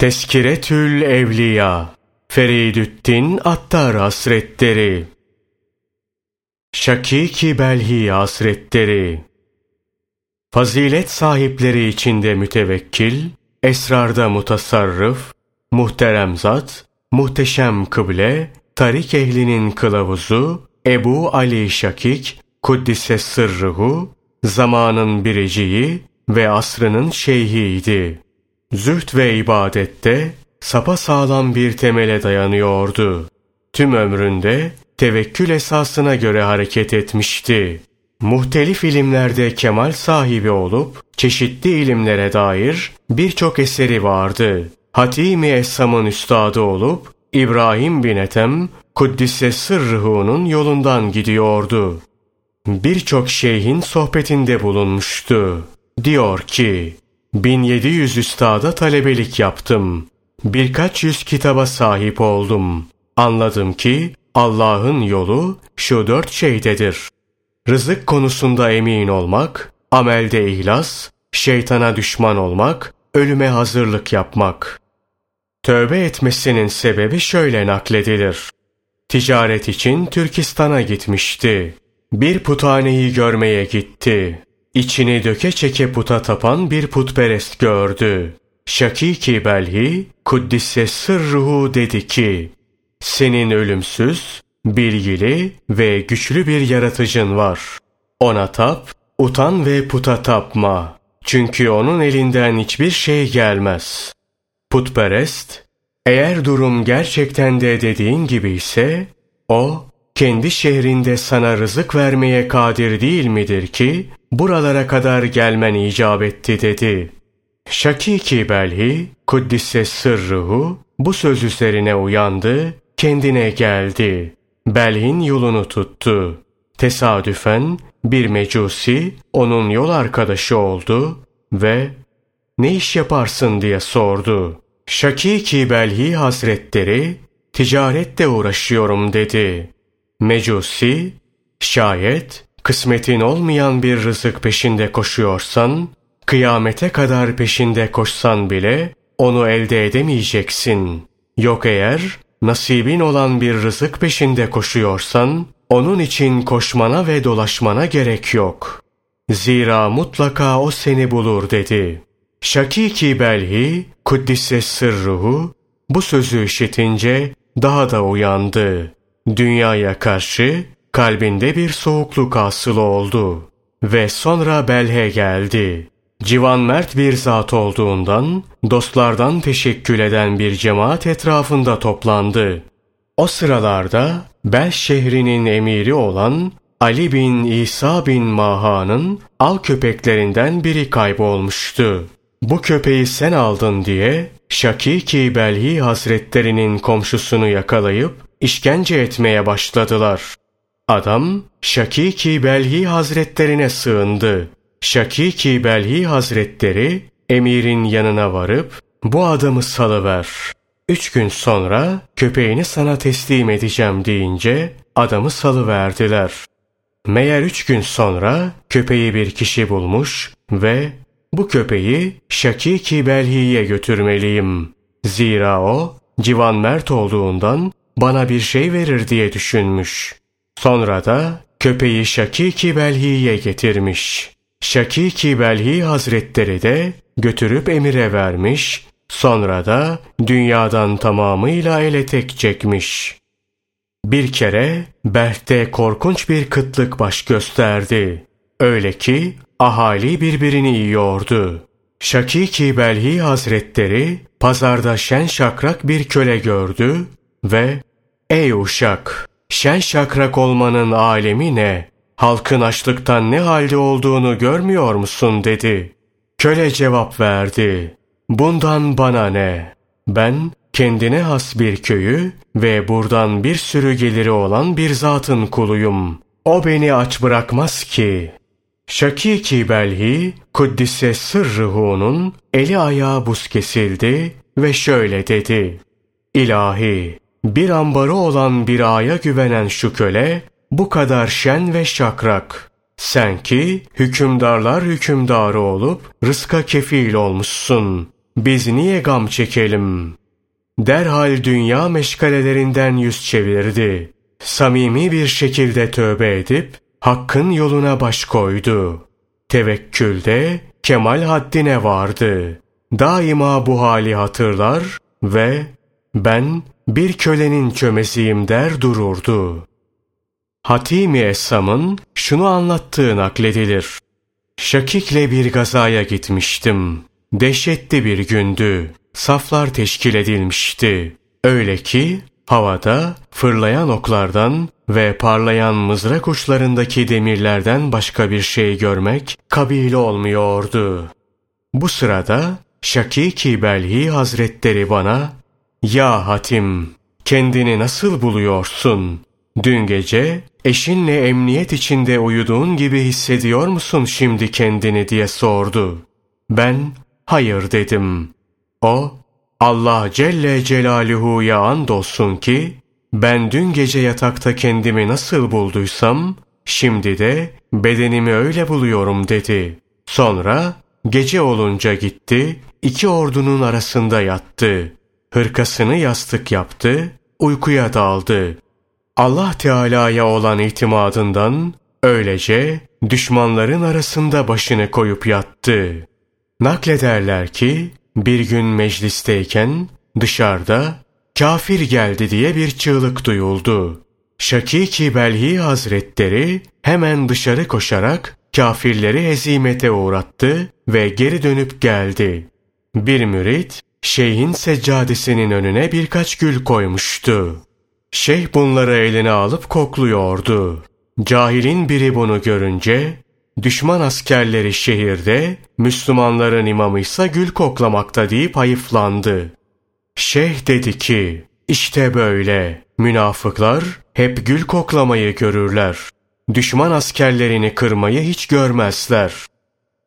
Teskiretül Evliya Feridüddin Attar Hasretleri Şakiki Belhi Hasretleri Fazilet sahipleri içinde mütevekkil, esrarda mutasarrıf, muhterem zat, muhteşem kıble, tarik ehlinin kılavuzu, Ebu Ali Şakik, Kuddise sırrıhu, zamanın biriciyi ve asrının şeyhiydi. Zühd ve ibadette sapa sağlam bir temele dayanıyordu. Tüm ömründe tevekkül esasına göre hareket etmişti. Muhtelif ilimlerde kemal sahibi olup çeşitli ilimlere dair birçok eseri vardı. Hatimi Essam'ın üstadı olup İbrahim bin Ethem Kuddise Sırrıhu'nun yolundan gidiyordu. Birçok şeyhin sohbetinde bulunmuştu. Diyor ki, 1700 üstada talebelik yaptım. Birkaç yüz kitaba sahip oldum. Anladım ki Allah'ın yolu şu dört şeydedir. Rızık konusunda emin olmak, amelde ihlas, şeytana düşman olmak, ölüme hazırlık yapmak. Tövbe etmesinin sebebi şöyle nakledilir. Ticaret için Türkistan'a gitmişti. Bir puthaneyi görmeye gitti. İçini döke çeke puta tapan bir putperest gördü. Şakiki Belhi, Kuddise sırruhu dedi ki, senin ölümsüz, bilgili ve güçlü bir yaratıcın var. Ona tap, utan ve puta tapma. Çünkü onun elinden hiçbir şey gelmez. Putperest, eğer durum gerçekten de dediğin gibi ise, o, kendi şehrinde sana rızık vermeye kadir değil midir ki, buralara kadar gelmen icap etti dedi. Şakiki Belhi, Kuddise sırruhu, bu söz üzerine uyandı, kendine geldi. Belhin yolunu tuttu. Tesadüfen bir mecusi onun yol arkadaşı oldu ve ne iş yaparsın diye sordu. Şakiki Belhi Hazretleri ticarette uğraşıyorum dedi. Mecusi şayet kısmetin olmayan bir rızık peşinde koşuyorsan kıyamete kadar peşinde koşsan bile onu elde edemeyeceksin. Yok eğer nasibin olan bir rızık peşinde koşuyorsan, onun için koşmana ve dolaşmana gerek yok. Zira mutlaka o seni bulur dedi. Şakiki Belhi, Kuddise sırruhu, bu sözü işitince daha da uyandı. Dünyaya karşı kalbinde bir soğukluk asıl oldu. Ve sonra Belhe geldi. Civan mert bir zat olduğundan dostlardan teşekkül eden bir cemaat etrafında toplandı. O sıralarda Bel şehrinin emiri olan Ali bin İsa bin Maha'nın al köpeklerinden biri kaybolmuştu. Bu köpeği sen aldın diye Şakiki Belhi Hazretlerinin komşusunu yakalayıp işkence etmeye başladılar. Adam Şakiki Belhi Hazretlerine sığındı. Şakiki Belhi Hazretleri emirin yanına varıp bu adamı salıver. Üç gün sonra köpeğini sana teslim edeceğim deyince adamı salıverdiler. Meğer üç gün sonra köpeği bir kişi bulmuş ve bu köpeği Şakiki Belhi'ye götürmeliyim. Zira o civan mert olduğundan bana bir şey verir diye düşünmüş. Sonra da köpeği Şakiki Belhi'ye getirmiş. Şakiki Belhi Hazretleri de götürüp emire vermiş, sonra da dünyadan tamamıyla ele tek çekmiş. Bir kere Berh'te korkunç bir kıtlık baş gösterdi. Öyle ki ahali birbirini yiyordu. Şakiki Belhi Hazretleri pazarda şen şakrak bir köle gördü ve ''Ey uşak, şen şakrak olmanın alemi ne? halkın açlıktan ne halde olduğunu görmüyor musun dedi. Köle cevap verdi. Bundan bana ne? Ben kendine has bir köyü ve buradan bir sürü geliri olan bir zatın kuluyum. O beni aç bırakmaz ki. Şakiki Belhi, Kuddise Sırrıhu'nun eli ayağı buz kesildi ve şöyle dedi. İlahi, bir ambarı olan bir aya güvenen şu köle, bu kadar şen ve şakrak. Sen ki hükümdarlar hükümdarı olup rızka kefil olmuşsun. biz niye gam çekelim? Derhal dünya meşgalelerinden yüz çevirdi. Samimi bir şekilde tövbe edip Hakk'ın yoluna baş koydu. Tevekkülde kemal haddine vardı. Daima bu hali hatırlar ve ben bir kölenin çömesiyim der dururdu. Hatimi Essam'ın şunu anlattığı nakledilir. Şakik'le bir gazaya gitmiştim. Dehşetli bir gündü. Saflar teşkil edilmişti. Öyle ki havada fırlayan oklardan ve parlayan mızrak uçlarındaki demirlerden başka bir şey görmek kabile olmuyordu. Bu sırada Şakiki Belhi Hazretleri bana ''Ya Hatim, kendini nasıl buluyorsun? Dün gece eşinle emniyet içinde uyuduğun gibi hissediyor musun şimdi kendini?'' diye sordu. Ben hayır dedim. O Allah Celle Celaluhu'ya andolsun ki ben dün gece yatakta kendimi nasıl bulduysam şimdi de bedenimi öyle buluyorum dedi. Sonra gece olunca gitti iki ordunun arasında yattı. Hırkasını yastık yaptı, uykuya daldı. Allah Teala'ya olan itimadından öylece düşmanların arasında başını koyup yattı. Naklederler ki bir gün meclisteyken dışarıda kafir geldi diye bir çığlık duyuldu. Şakiki Belhi Hazretleri hemen dışarı koşarak kafirleri hezimete uğrattı ve geri dönüp geldi. Bir mürit şeyhin seccadesinin önüne birkaç gül koymuştu. Şeyh bunları eline alıp kokluyordu. Cahilin biri bunu görünce düşman askerleri şehirde, Müslümanların imamıysa gül koklamakta deyip hayıflandı. Şeyh dedi ki, işte böyle, münafıklar hep gül koklamayı görürler. Düşman askerlerini kırmayı hiç görmezler.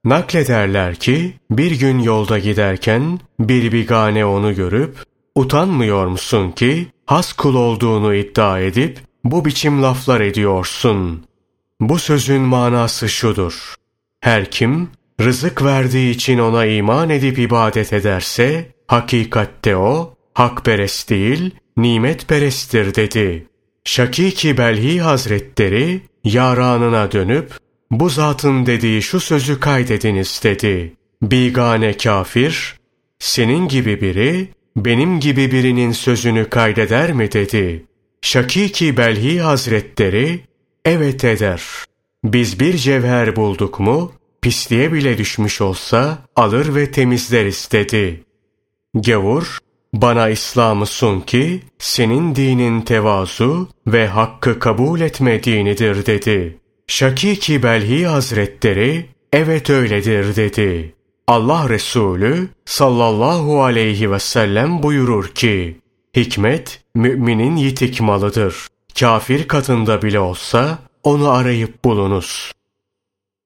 Naklederler ki, bir gün yolda giderken bir bigane onu görüp, utanmıyor musun ki, has kul olduğunu iddia edip, bu biçim laflar ediyorsun. Bu sözün manası şudur. Her kim rızık verdiği için ona iman edip ibadet ederse, hakikatte o, hakperest değil, nimetperesttir dedi. Şakiki Belhi Hazretleri, yaranına dönüp, bu zatın dediği şu sözü kaydediniz dedi. Bigane kafir, senin gibi biri, benim gibi birinin sözünü kaydeder mi dedi. Şakiki Belhi Hazretleri, evet eder. Biz bir cevher bulduk mu, pisliğe bile düşmüş olsa alır ve temizler istedi. Gavur, bana İslam'ı sun ki senin dinin tevazu ve hakkı kabul etme dinidir dedi. Şakiki Belhi Hazretleri evet öyledir dedi. Allah Resulü sallallahu aleyhi ve sellem buyurur ki hikmet müminin yitik malıdır. Kafir katında bile olsa onu arayıp bulunuz.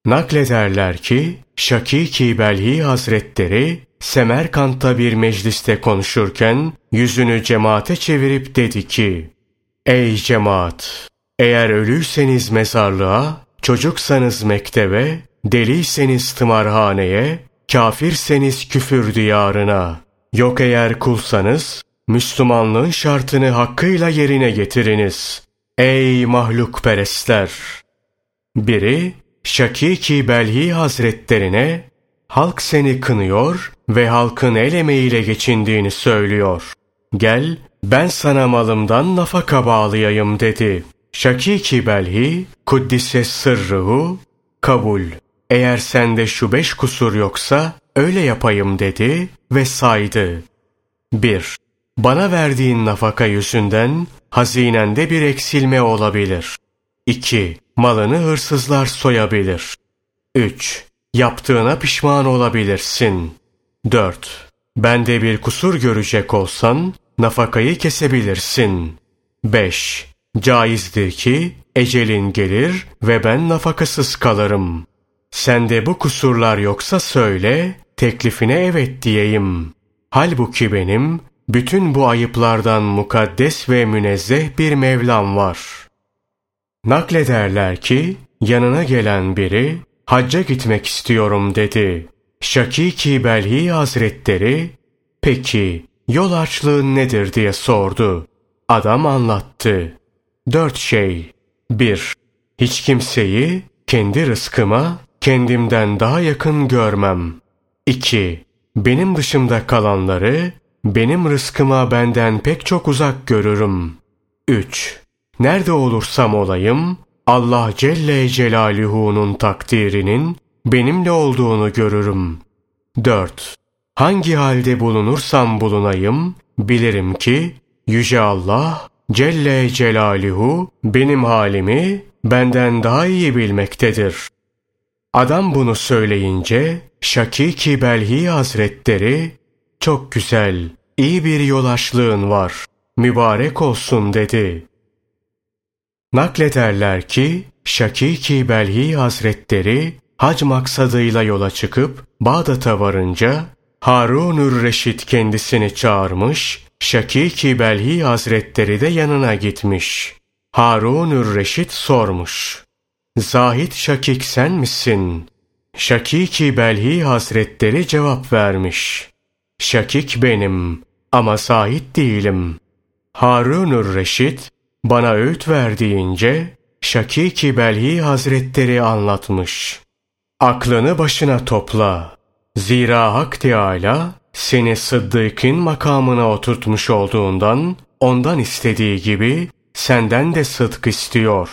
Naklederler ki Şakiki Belhi Hazretleri Semerkant'ta bir mecliste konuşurken yüzünü cemaate çevirip dedi ki Ey cemaat! Eğer ölüyseniz mezarlığa, çocuksanız mektebe, deliyseniz tımarhaneye, kafirseniz küfür diyarına. Yok eğer kulsanız, Müslümanlığın şartını hakkıyla yerine getiriniz. Ey mahluk perestler! Biri, Şakiki Belhi Hazretlerine, halk seni kınıyor ve halkın el emeğiyle geçindiğini söylüyor. Gel, ben sana malımdan nafaka bağlayayım dedi. Şakiki Belhi, Kuddise sırrıhu, kabul. Eğer sende şu beş kusur yoksa öyle yapayım dedi ve saydı. 1. Bana verdiğin nafaka yüzünden hazinende bir eksilme olabilir. 2. Malını hırsızlar soyabilir. 3. Yaptığına pişman olabilirsin. 4. Bende bir kusur görecek olsan nafakayı kesebilirsin. 5. Caizdir ki ecelin gelir ve ben nafakasız kalırım. Sende bu kusurlar yoksa söyle, teklifine evet diyeyim. Halbuki benim bütün bu ayıplardan mukaddes ve münezzeh bir Mevlam var. Naklederler ki yanına gelen biri hacca gitmek istiyorum dedi. Şakiki Belhi Hazretleri, peki yol açlığı nedir diye sordu. Adam anlattı. Dört şey. Bir, hiç kimseyi kendi rızkıma kendimden daha yakın görmem. İki, benim dışımda kalanları benim rızkıma benden pek çok uzak görürüm. Üç, nerede olursam olayım Allah Celle Celaluhu'nun takdirinin benimle olduğunu görürüm. 4. Hangi halde bulunursam bulunayım, bilirim ki Yüce Allah Celle Celaluhu benim halimi benden daha iyi bilmektedir. Adam bunu söyleyince Şakiki Belhi Hazretleri çok güzel, iyi bir yolaşlığın var, mübarek olsun dedi. Naklederler ki Şakiki Belhi Hazretleri hac maksadıyla yola çıkıp Bağdat'a varınca Harunür Reşit kendisini çağırmış, Şakiki Belhi Hazretleri de yanına gitmiş. Harunür Reşit sormuş. Zahid Şakik sen misin? Şakiki Belhi Hazretleri cevap vermiş. Şakik benim ama Zahid değilim. Harunür Reşit bana öğüt verdiğince Şakiki Belhi Hazretleri anlatmış. Aklını başına topla. Zira Hak Teâlâ seni Sıddık'ın makamına oturtmuş olduğundan ondan istediği gibi senden de sıdk istiyor.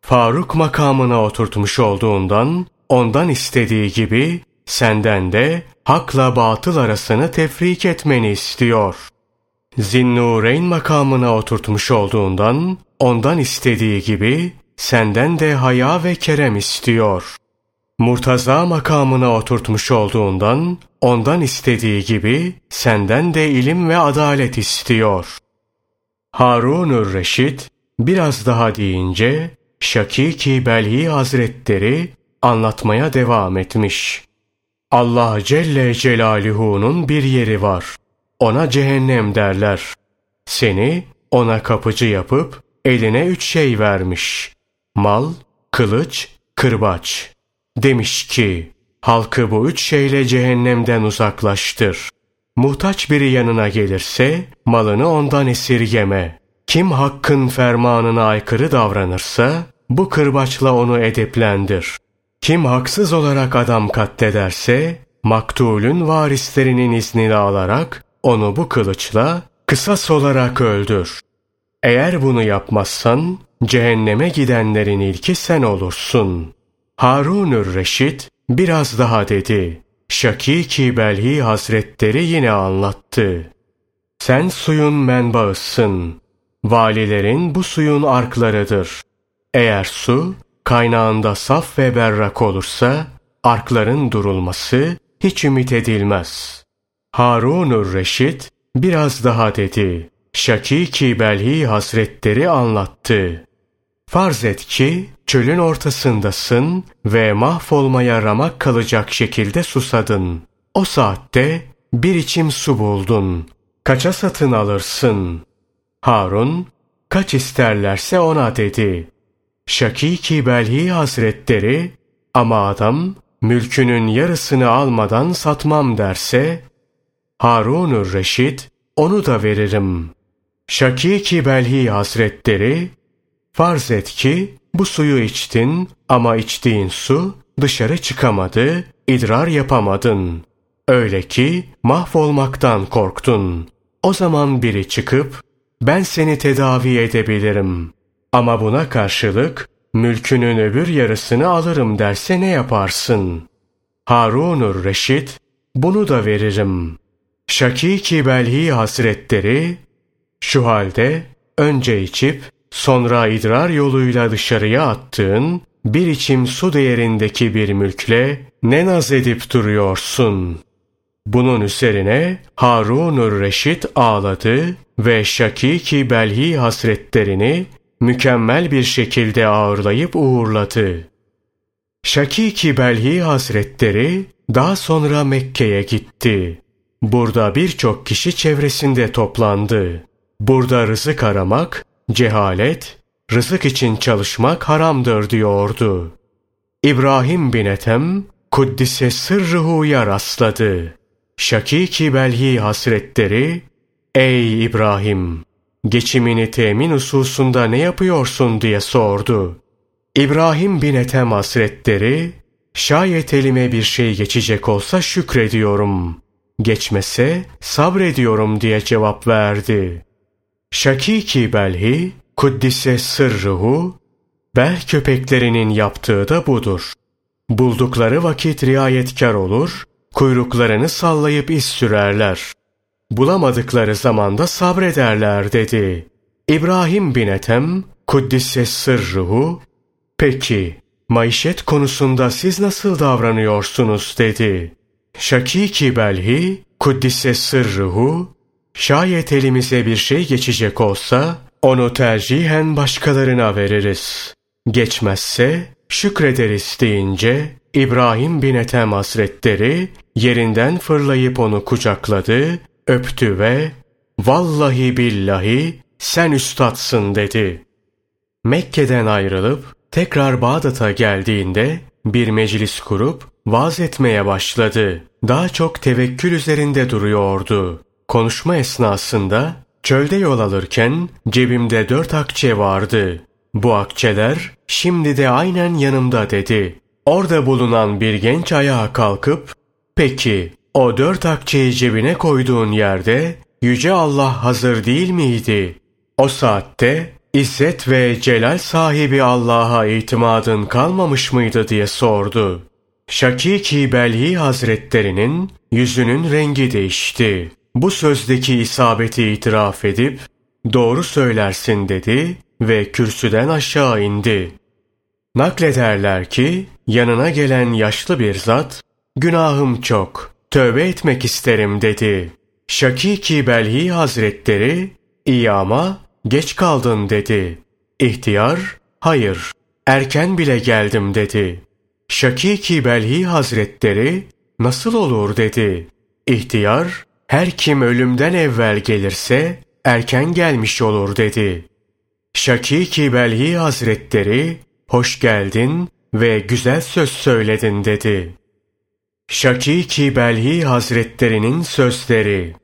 Faruk makamına oturtmuş olduğundan ondan istediği gibi senden de hakla batıl arasını tefrik etmeni istiyor. Zinnureyn makamına oturtmuş olduğundan ondan istediği gibi senden de haya ve kerem istiyor. Murtaza makamına oturtmuş olduğundan ondan istediği gibi senden de ilim ve adalet istiyor. Harunur Reşit biraz daha deyince Şakiki Belhi Hazretleri anlatmaya devam etmiş. Allah Celle Celaluhu'nun bir yeri var. Ona cehennem derler. Seni ona kapıcı yapıp eline üç şey vermiş. Mal, kılıç, kırbaç. Demiş ki, halkı bu üç şeyle cehennemden uzaklaştır. Muhtaç biri yanına gelirse, malını ondan esirgeme. Kim hakkın fermanına aykırı davranırsa, bu kırbaçla onu edeplendir. Kim haksız olarak adam katlederse, maktulün varislerinin iznini alarak, onu bu kılıçla kısas olarak öldür. Eğer bunu yapmazsan, cehenneme gidenlerin ilki sen olursun. Harunür Reşit biraz daha dedi. Şakiki Belhi Hazretleri yine anlattı. Sen suyun menbaısın. Valilerin bu suyun arklarıdır. Eğer su kaynağında saf ve berrak olursa arkların durulması hiç ümit edilmez. Harunur Reşit biraz daha dedi. Şakiki Belhi Hazretleri anlattı. Farz et ki çölün ortasındasın ve mahvolmaya ramak kalacak şekilde susadın. O saatte bir içim su buldun. Kaça satın alırsın? Harun, kaç isterlerse ona dedi. Şakiki Belhi Hazretleri, ama adam mülkünün yarısını almadan satmam derse, Harunur Reşit, onu da veririm. Şakiki Belhi Hazretleri, farz et ki bu suyu içtin ama içtiğin su dışarı çıkamadı, idrar yapamadın. Öyle ki mahvolmaktan korktun. O zaman biri çıkıp ben seni tedavi edebilirim. Ama buna karşılık mülkünün öbür yarısını alırım derse ne yaparsın? Harunur Reşit bunu da veririm. Şakiki Belhi Hazretleri şu halde önce içip sonra idrar yoluyla dışarıya attığın bir içim su değerindeki bir mülkle ne naz edip duruyorsun? Bunun üzerine Harunur Reşit ağladı ve Şakiki Belhi hasretlerini mükemmel bir şekilde ağırlayıp uğurladı. Şakiki Belhi hasretleri daha sonra Mekke'ye gitti. Burada birçok kişi çevresinde toplandı. Burada rızık aramak, cehalet, rızık için çalışmak haramdır diyordu. İbrahim bin Ethem, Kuddise Sırrıhu'ya rastladı. Şakiki Belhi hasretleri, ''Ey İbrahim, geçimini temin hususunda ne yapıyorsun?'' diye sordu. İbrahim bin Ethem hasretleri, ''Şayet elime bir şey geçecek olsa şükrediyorum. Geçmese sabrediyorum.'' diye cevap verdi. Şakiki Belhi, Kuddise Sırrıhu, Bel köpeklerinin yaptığı da budur. Buldukları vakit riayetkar olur, kuyruklarını sallayıp iz sürerler. Bulamadıkları zamanda sabrederler dedi. İbrahim bin Ethem, Kuddise Sırruhu, peki maişet konusunda siz nasıl davranıyorsunuz dedi. Şakiki Belhi, Kuddise Sırruhu, şayet elimize bir şey geçecek olsa, onu tercihen başkalarına veririz. Geçmezse şükrederiz deyince İbrahim bin Ethem Hazretleri yerinden fırlayıp onu kucakladı, öptü ve ''Vallahi billahi sen üstadsın'' dedi. Mekke'den ayrılıp tekrar Bağdat'a geldiğinde bir meclis kurup vaaz etmeye başladı. Daha çok tevekkül üzerinde duruyordu. Konuşma esnasında çölde yol alırken cebimde dört akçe vardı. Bu akçeler şimdi de aynen yanımda dedi. Orada bulunan bir genç ayağa kalkıp, peki o dört akçeyi cebine koyduğun yerde Yüce Allah hazır değil miydi? O saatte İzzet ve celal sahibi Allah'a itimadın kalmamış mıydı diye sordu. Şakiki Belhi Hazretlerinin yüzünün rengi değişti. Bu sözdeki isabeti itiraf edip, doğru söylersin dedi ve kürsüden aşağı indi. Naklederler ki yanına gelen yaşlı bir zat günahım çok tövbe etmek isterim dedi. Şakiki Belhi Hazretleri iyi ama geç kaldın dedi. İhtiyar hayır erken bile geldim dedi. Şakiki Belhi Hazretleri nasıl olur dedi. İhtiyar her kim ölümden evvel gelirse erken gelmiş olur dedi. Şakiki Belhi Hazretleri, hoş geldin ve güzel söz söyledin dedi. Şakiki Belhi Hazretlerinin sözleri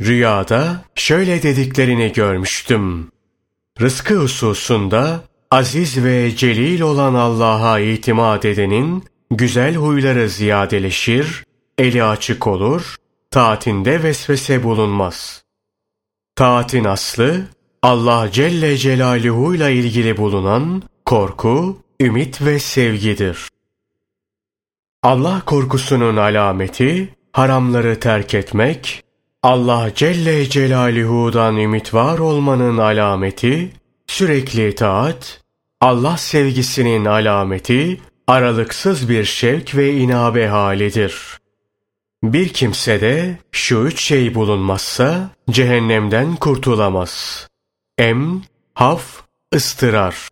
Rüyada şöyle dediklerini görmüştüm. Rızkı hususunda aziz ve celil olan Allah'a itimat edenin güzel huyları ziyadeleşir, eli açık olur, taatinde vesvese bulunmaz. Taatin aslı Allah Celle Celaluhu ile ilgili bulunan korku, ümit ve sevgidir. Allah korkusunun alameti haramları terk etmek, Allah Celle Celaluhu'dan ümit var olmanın alameti sürekli taat, Allah sevgisinin alameti aralıksız bir şevk ve inabe halidir. Bir kimse de şu üç şey bulunmazsa cehennemden kurtulamaz. Em, haf, ıstırar.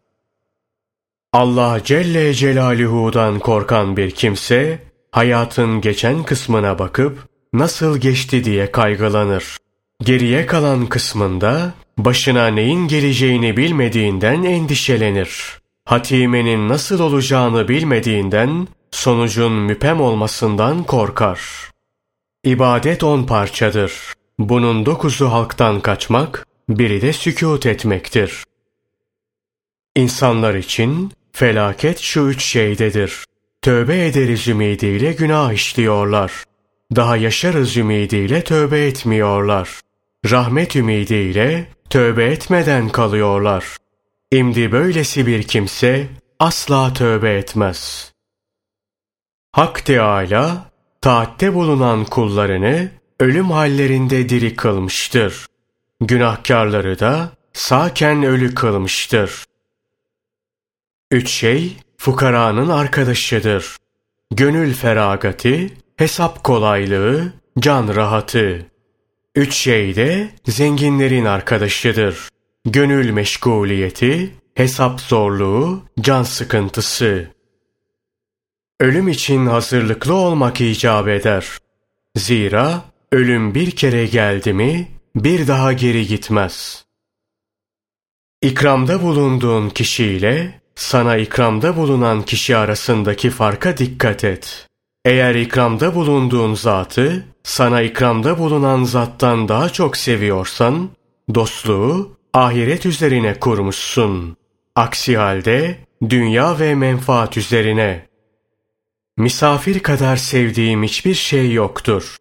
Allah Celle Celaluhu'dan korkan bir kimse, hayatın geçen kısmına bakıp nasıl geçti diye kaygılanır. Geriye kalan kısmında başına neyin geleceğini bilmediğinden endişelenir. Hatimenin nasıl olacağını bilmediğinden sonucun müpem olmasından korkar. İbadet on parçadır. Bunun dokuzu halktan kaçmak, biri de sükût etmektir. İnsanlar için felaket şu üç şeydedir. Tövbe ederiz ümidiyle günah işliyorlar. Daha yaşarız ümidiyle tövbe etmiyorlar. Rahmet ümidiyle tövbe etmeden kalıyorlar. İmdi böylesi bir kimse asla tövbe etmez. Hak Teâlâ, taatte bulunan kullarını ölüm hallerinde diri kılmıştır. Günahkarları da sağken ölü kılmıştır. Üç şey fukaranın arkadaşıdır. Gönül feragati, hesap kolaylığı, can rahatı. Üç şey de zenginlerin arkadaşıdır. Gönül meşguliyeti, hesap zorluğu, can sıkıntısı. Ölüm için hazırlıklı olmak icap eder. Zira ölüm bir kere geldi mi bir daha geri gitmez. İkramda bulunduğun kişiyle sana ikramda bulunan kişi arasındaki farka dikkat et. Eğer ikramda bulunduğun zatı, sana ikramda bulunan zattan daha çok seviyorsan, dostluğu ahiret üzerine kurmuşsun. Aksi halde dünya ve menfaat üzerine. Misafir kadar sevdiğim hiçbir şey yoktur.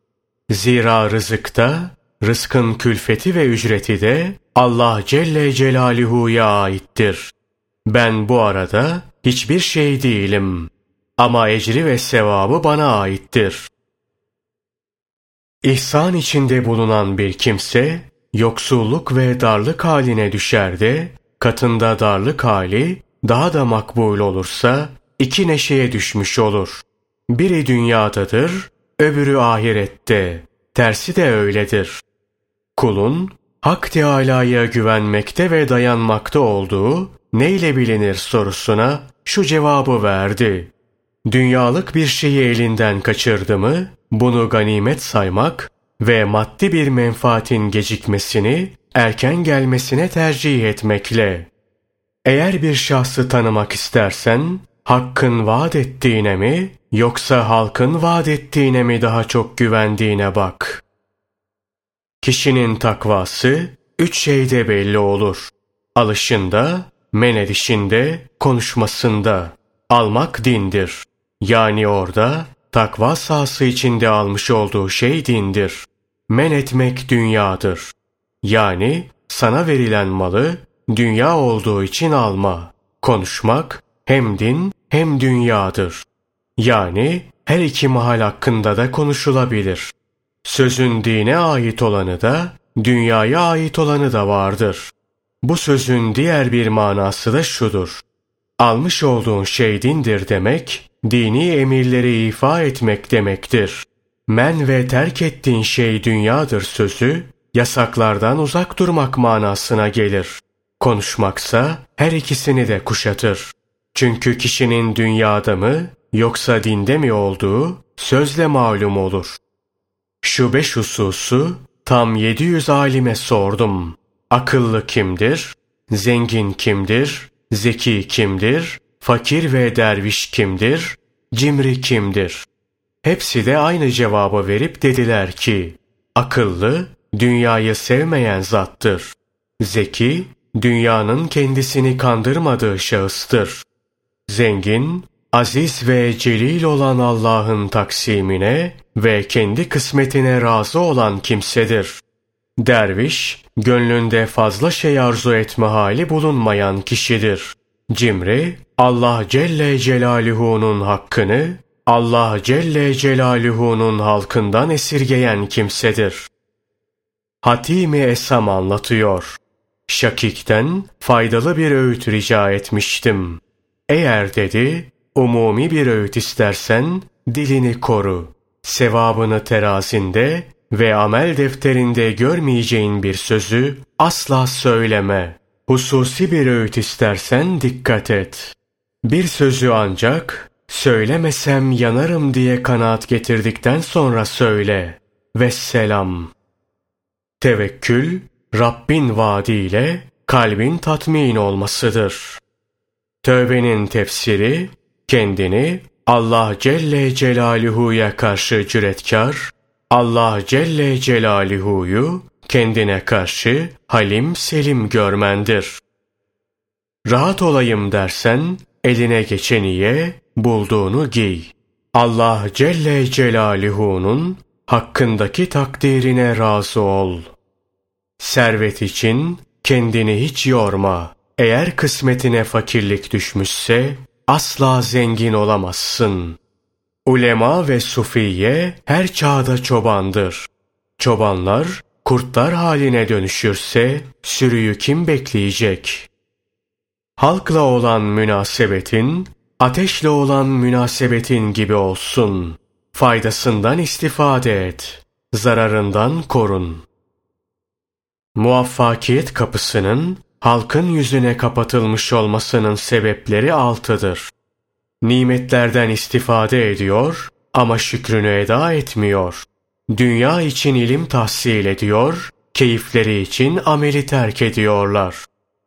Zira rızıkta, rızkın külfeti ve ücreti de Allah Celle Celaluhu'ya aittir. Ben bu arada hiçbir şey değilim. Ama ecri ve sevabı bana aittir. İhsan içinde bulunan bir kimse, yoksulluk ve darlık haline düşer de, katında darlık hali daha da makbul olursa, iki neşeye düşmüş olur. Biri dünyadadır, öbürü ahirette. Tersi de öyledir. Kulun, Hak Teâlâ'ya güvenmekte ve dayanmakta olduğu neyle bilinir sorusuna şu cevabı verdi. Dünyalık bir şeyi elinden kaçırdı mı, bunu ganimet saymak ve maddi bir menfaatin gecikmesini erken gelmesine tercih etmekle. Eğer bir şahsı tanımak istersen, hakkın vaat ettiğine mi, yoksa halkın vaat ettiğine mi daha çok güvendiğine bak. Kişinin takvası, üç şeyde belli olur. Alışında, men edişinde, konuşmasında. Almak dindir. Yani orada takva sahası içinde almış olduğu şey dindir. Men etmek dünyadır. Yani sana verilen malı dünya olduğu için alma. Konuşmak hem din hem dünyadır. Yani her iki mahal hakkında da konuşulabilir. Sözün dine ait olanı da, dünyaya ait olanı da vardır. Bu sözün diğer bir manası da şudur. Almış olduğun şey dindir demek, dini emirleri ifa etmek demektir. Men ve terk ettiğin şey dünyadır sözü, yasaklardan uzak durmak manasına gelir. Konuşmaksa her ikisini de kuşatır. Çünkü kişinin dünyada mı yoksa dinde mi olduğu sözle malum olur. Şu beş hususu tam 700 alime sordum. Akıllı kimdir? Zengin kimdir? Zeki kimdir? Fakir ve derviş kimdir? Cimri kimdir? Hepsi de aynı cevabı verip dediler ki, akıllı, dünyayı sevmeyen zattır. Zeki, dünyanın kendisini kandırmadığı şahıstır. Zengin, aziz ve celil olan Allah'ın taksimine ve kendi kısmetine razı olan kimsedir. Derviş, gönlünde fazla şey arzu etme hali bulunmayan kişidir. Cimri, Allah Celle Celaluhu'nun hakkını, Allah Celle Celaluhu'nun halkından esirgeyen kimsedir. Hatimi Esam anlatıyor. Şakik'ten faydalı bir öğüt rica etmiştim. Eğer dedi, umumi bir öğüt istersen dilini koru. Sevabını terazinde ve amel defterinde görmeyeceğin bir sözü asla söyleme. Hususi bir öğüt istersen dikkat et. Bir sözü ancak söylemesem yanarım diye kanaat getirdikten sonra söyle. Vesselam. Tevekkül, Rabbin vaadiyle kalbin tatmin olmasıdır. Tövbenin tefsiri, kendini Allah Celle Celaluhu'ya karşı cüretkar, Allah Celle Celaluhu'yu kendine karşı halim selim görmendir. Rahat olayım dersen, eline geçeni ye, bulduğunu giy. Allah Celle Celaluhu'nun hakkındaki takdirine razı ol. Servet için kendini hiç yorma. Eğer kısmetine fakirlik düşmüşse asla zengin olamazsın. Ulema ve sufiye her çağda çobandır. Çobanlar kurtlar haline dönüşürse sürüyü kim bekleyecek? Halkla olan münasebetin, ateşle olan münasebetin gibi olsun. Faydasından istifade et, zararından korun. Muvaffakiyet kapısının halkın yüzüne kapatılmış olmasının sebepleri altıdır. Nimetlerden istifade ediyor ama şükrünü eda etmiyor. Dünya için ilim tahsil ediyor, keyifleri için ameli terk ediyorlar.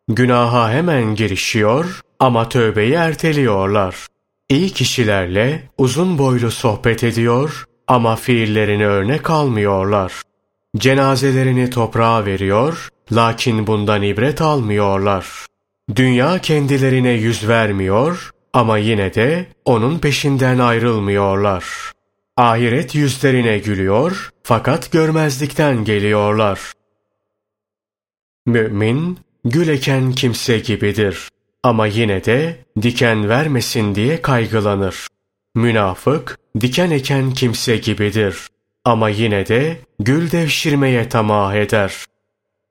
Günaha hemen girişiyor, ama tövbeyi erteliyorlar. İyi kişilerle uzun boylu sohbet ediyor ama fiillerini örnek almıyorlar. Cenazelerini toprağa veriyor, lakin bundan ibret almıyorlar. Dünya kendilerine yüz vermiyor ama yine de onun peşinden ayrılmıyorlar. Ahiret yüzlerine gülüyor fakat görmezlikten geliyorlar. Mümin, gül eken kimse gibidir. Ama yine de diken vermesin diye kaygılanır. Münafık, diken eken kimse gibidir. Ama yine de gül devşirmeye tamah eder.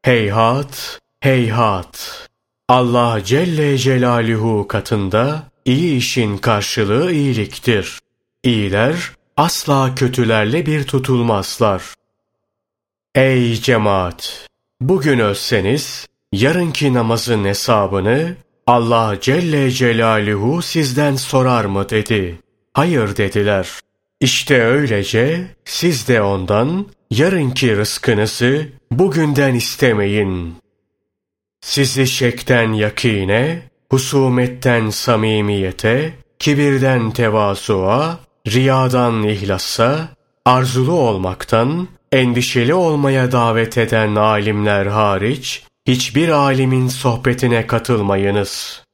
Heyhat, heyhat. Allah Celle Celaluhu katında iyi işin karşılığı iyiliktir. İyiler asla kötülerle bir tutulmazlar. Ey cemaat! Bugün ölseniz, yarınki namazın hesabını Allah Celle Celaluhu sizden sorar mı dedi. Hayır dediler. İşte öylece siz de ondan yarınki rızkınızı bugünden istemeyin. Sizi şekten yakine, husumetten samimiyete, kibirden tevazuğa, riyadan ihlasa, arzulu olmaktan, endişeli olmaya davet eden alimler hariç, hiçbir alimin sohbetine katılmayınız.''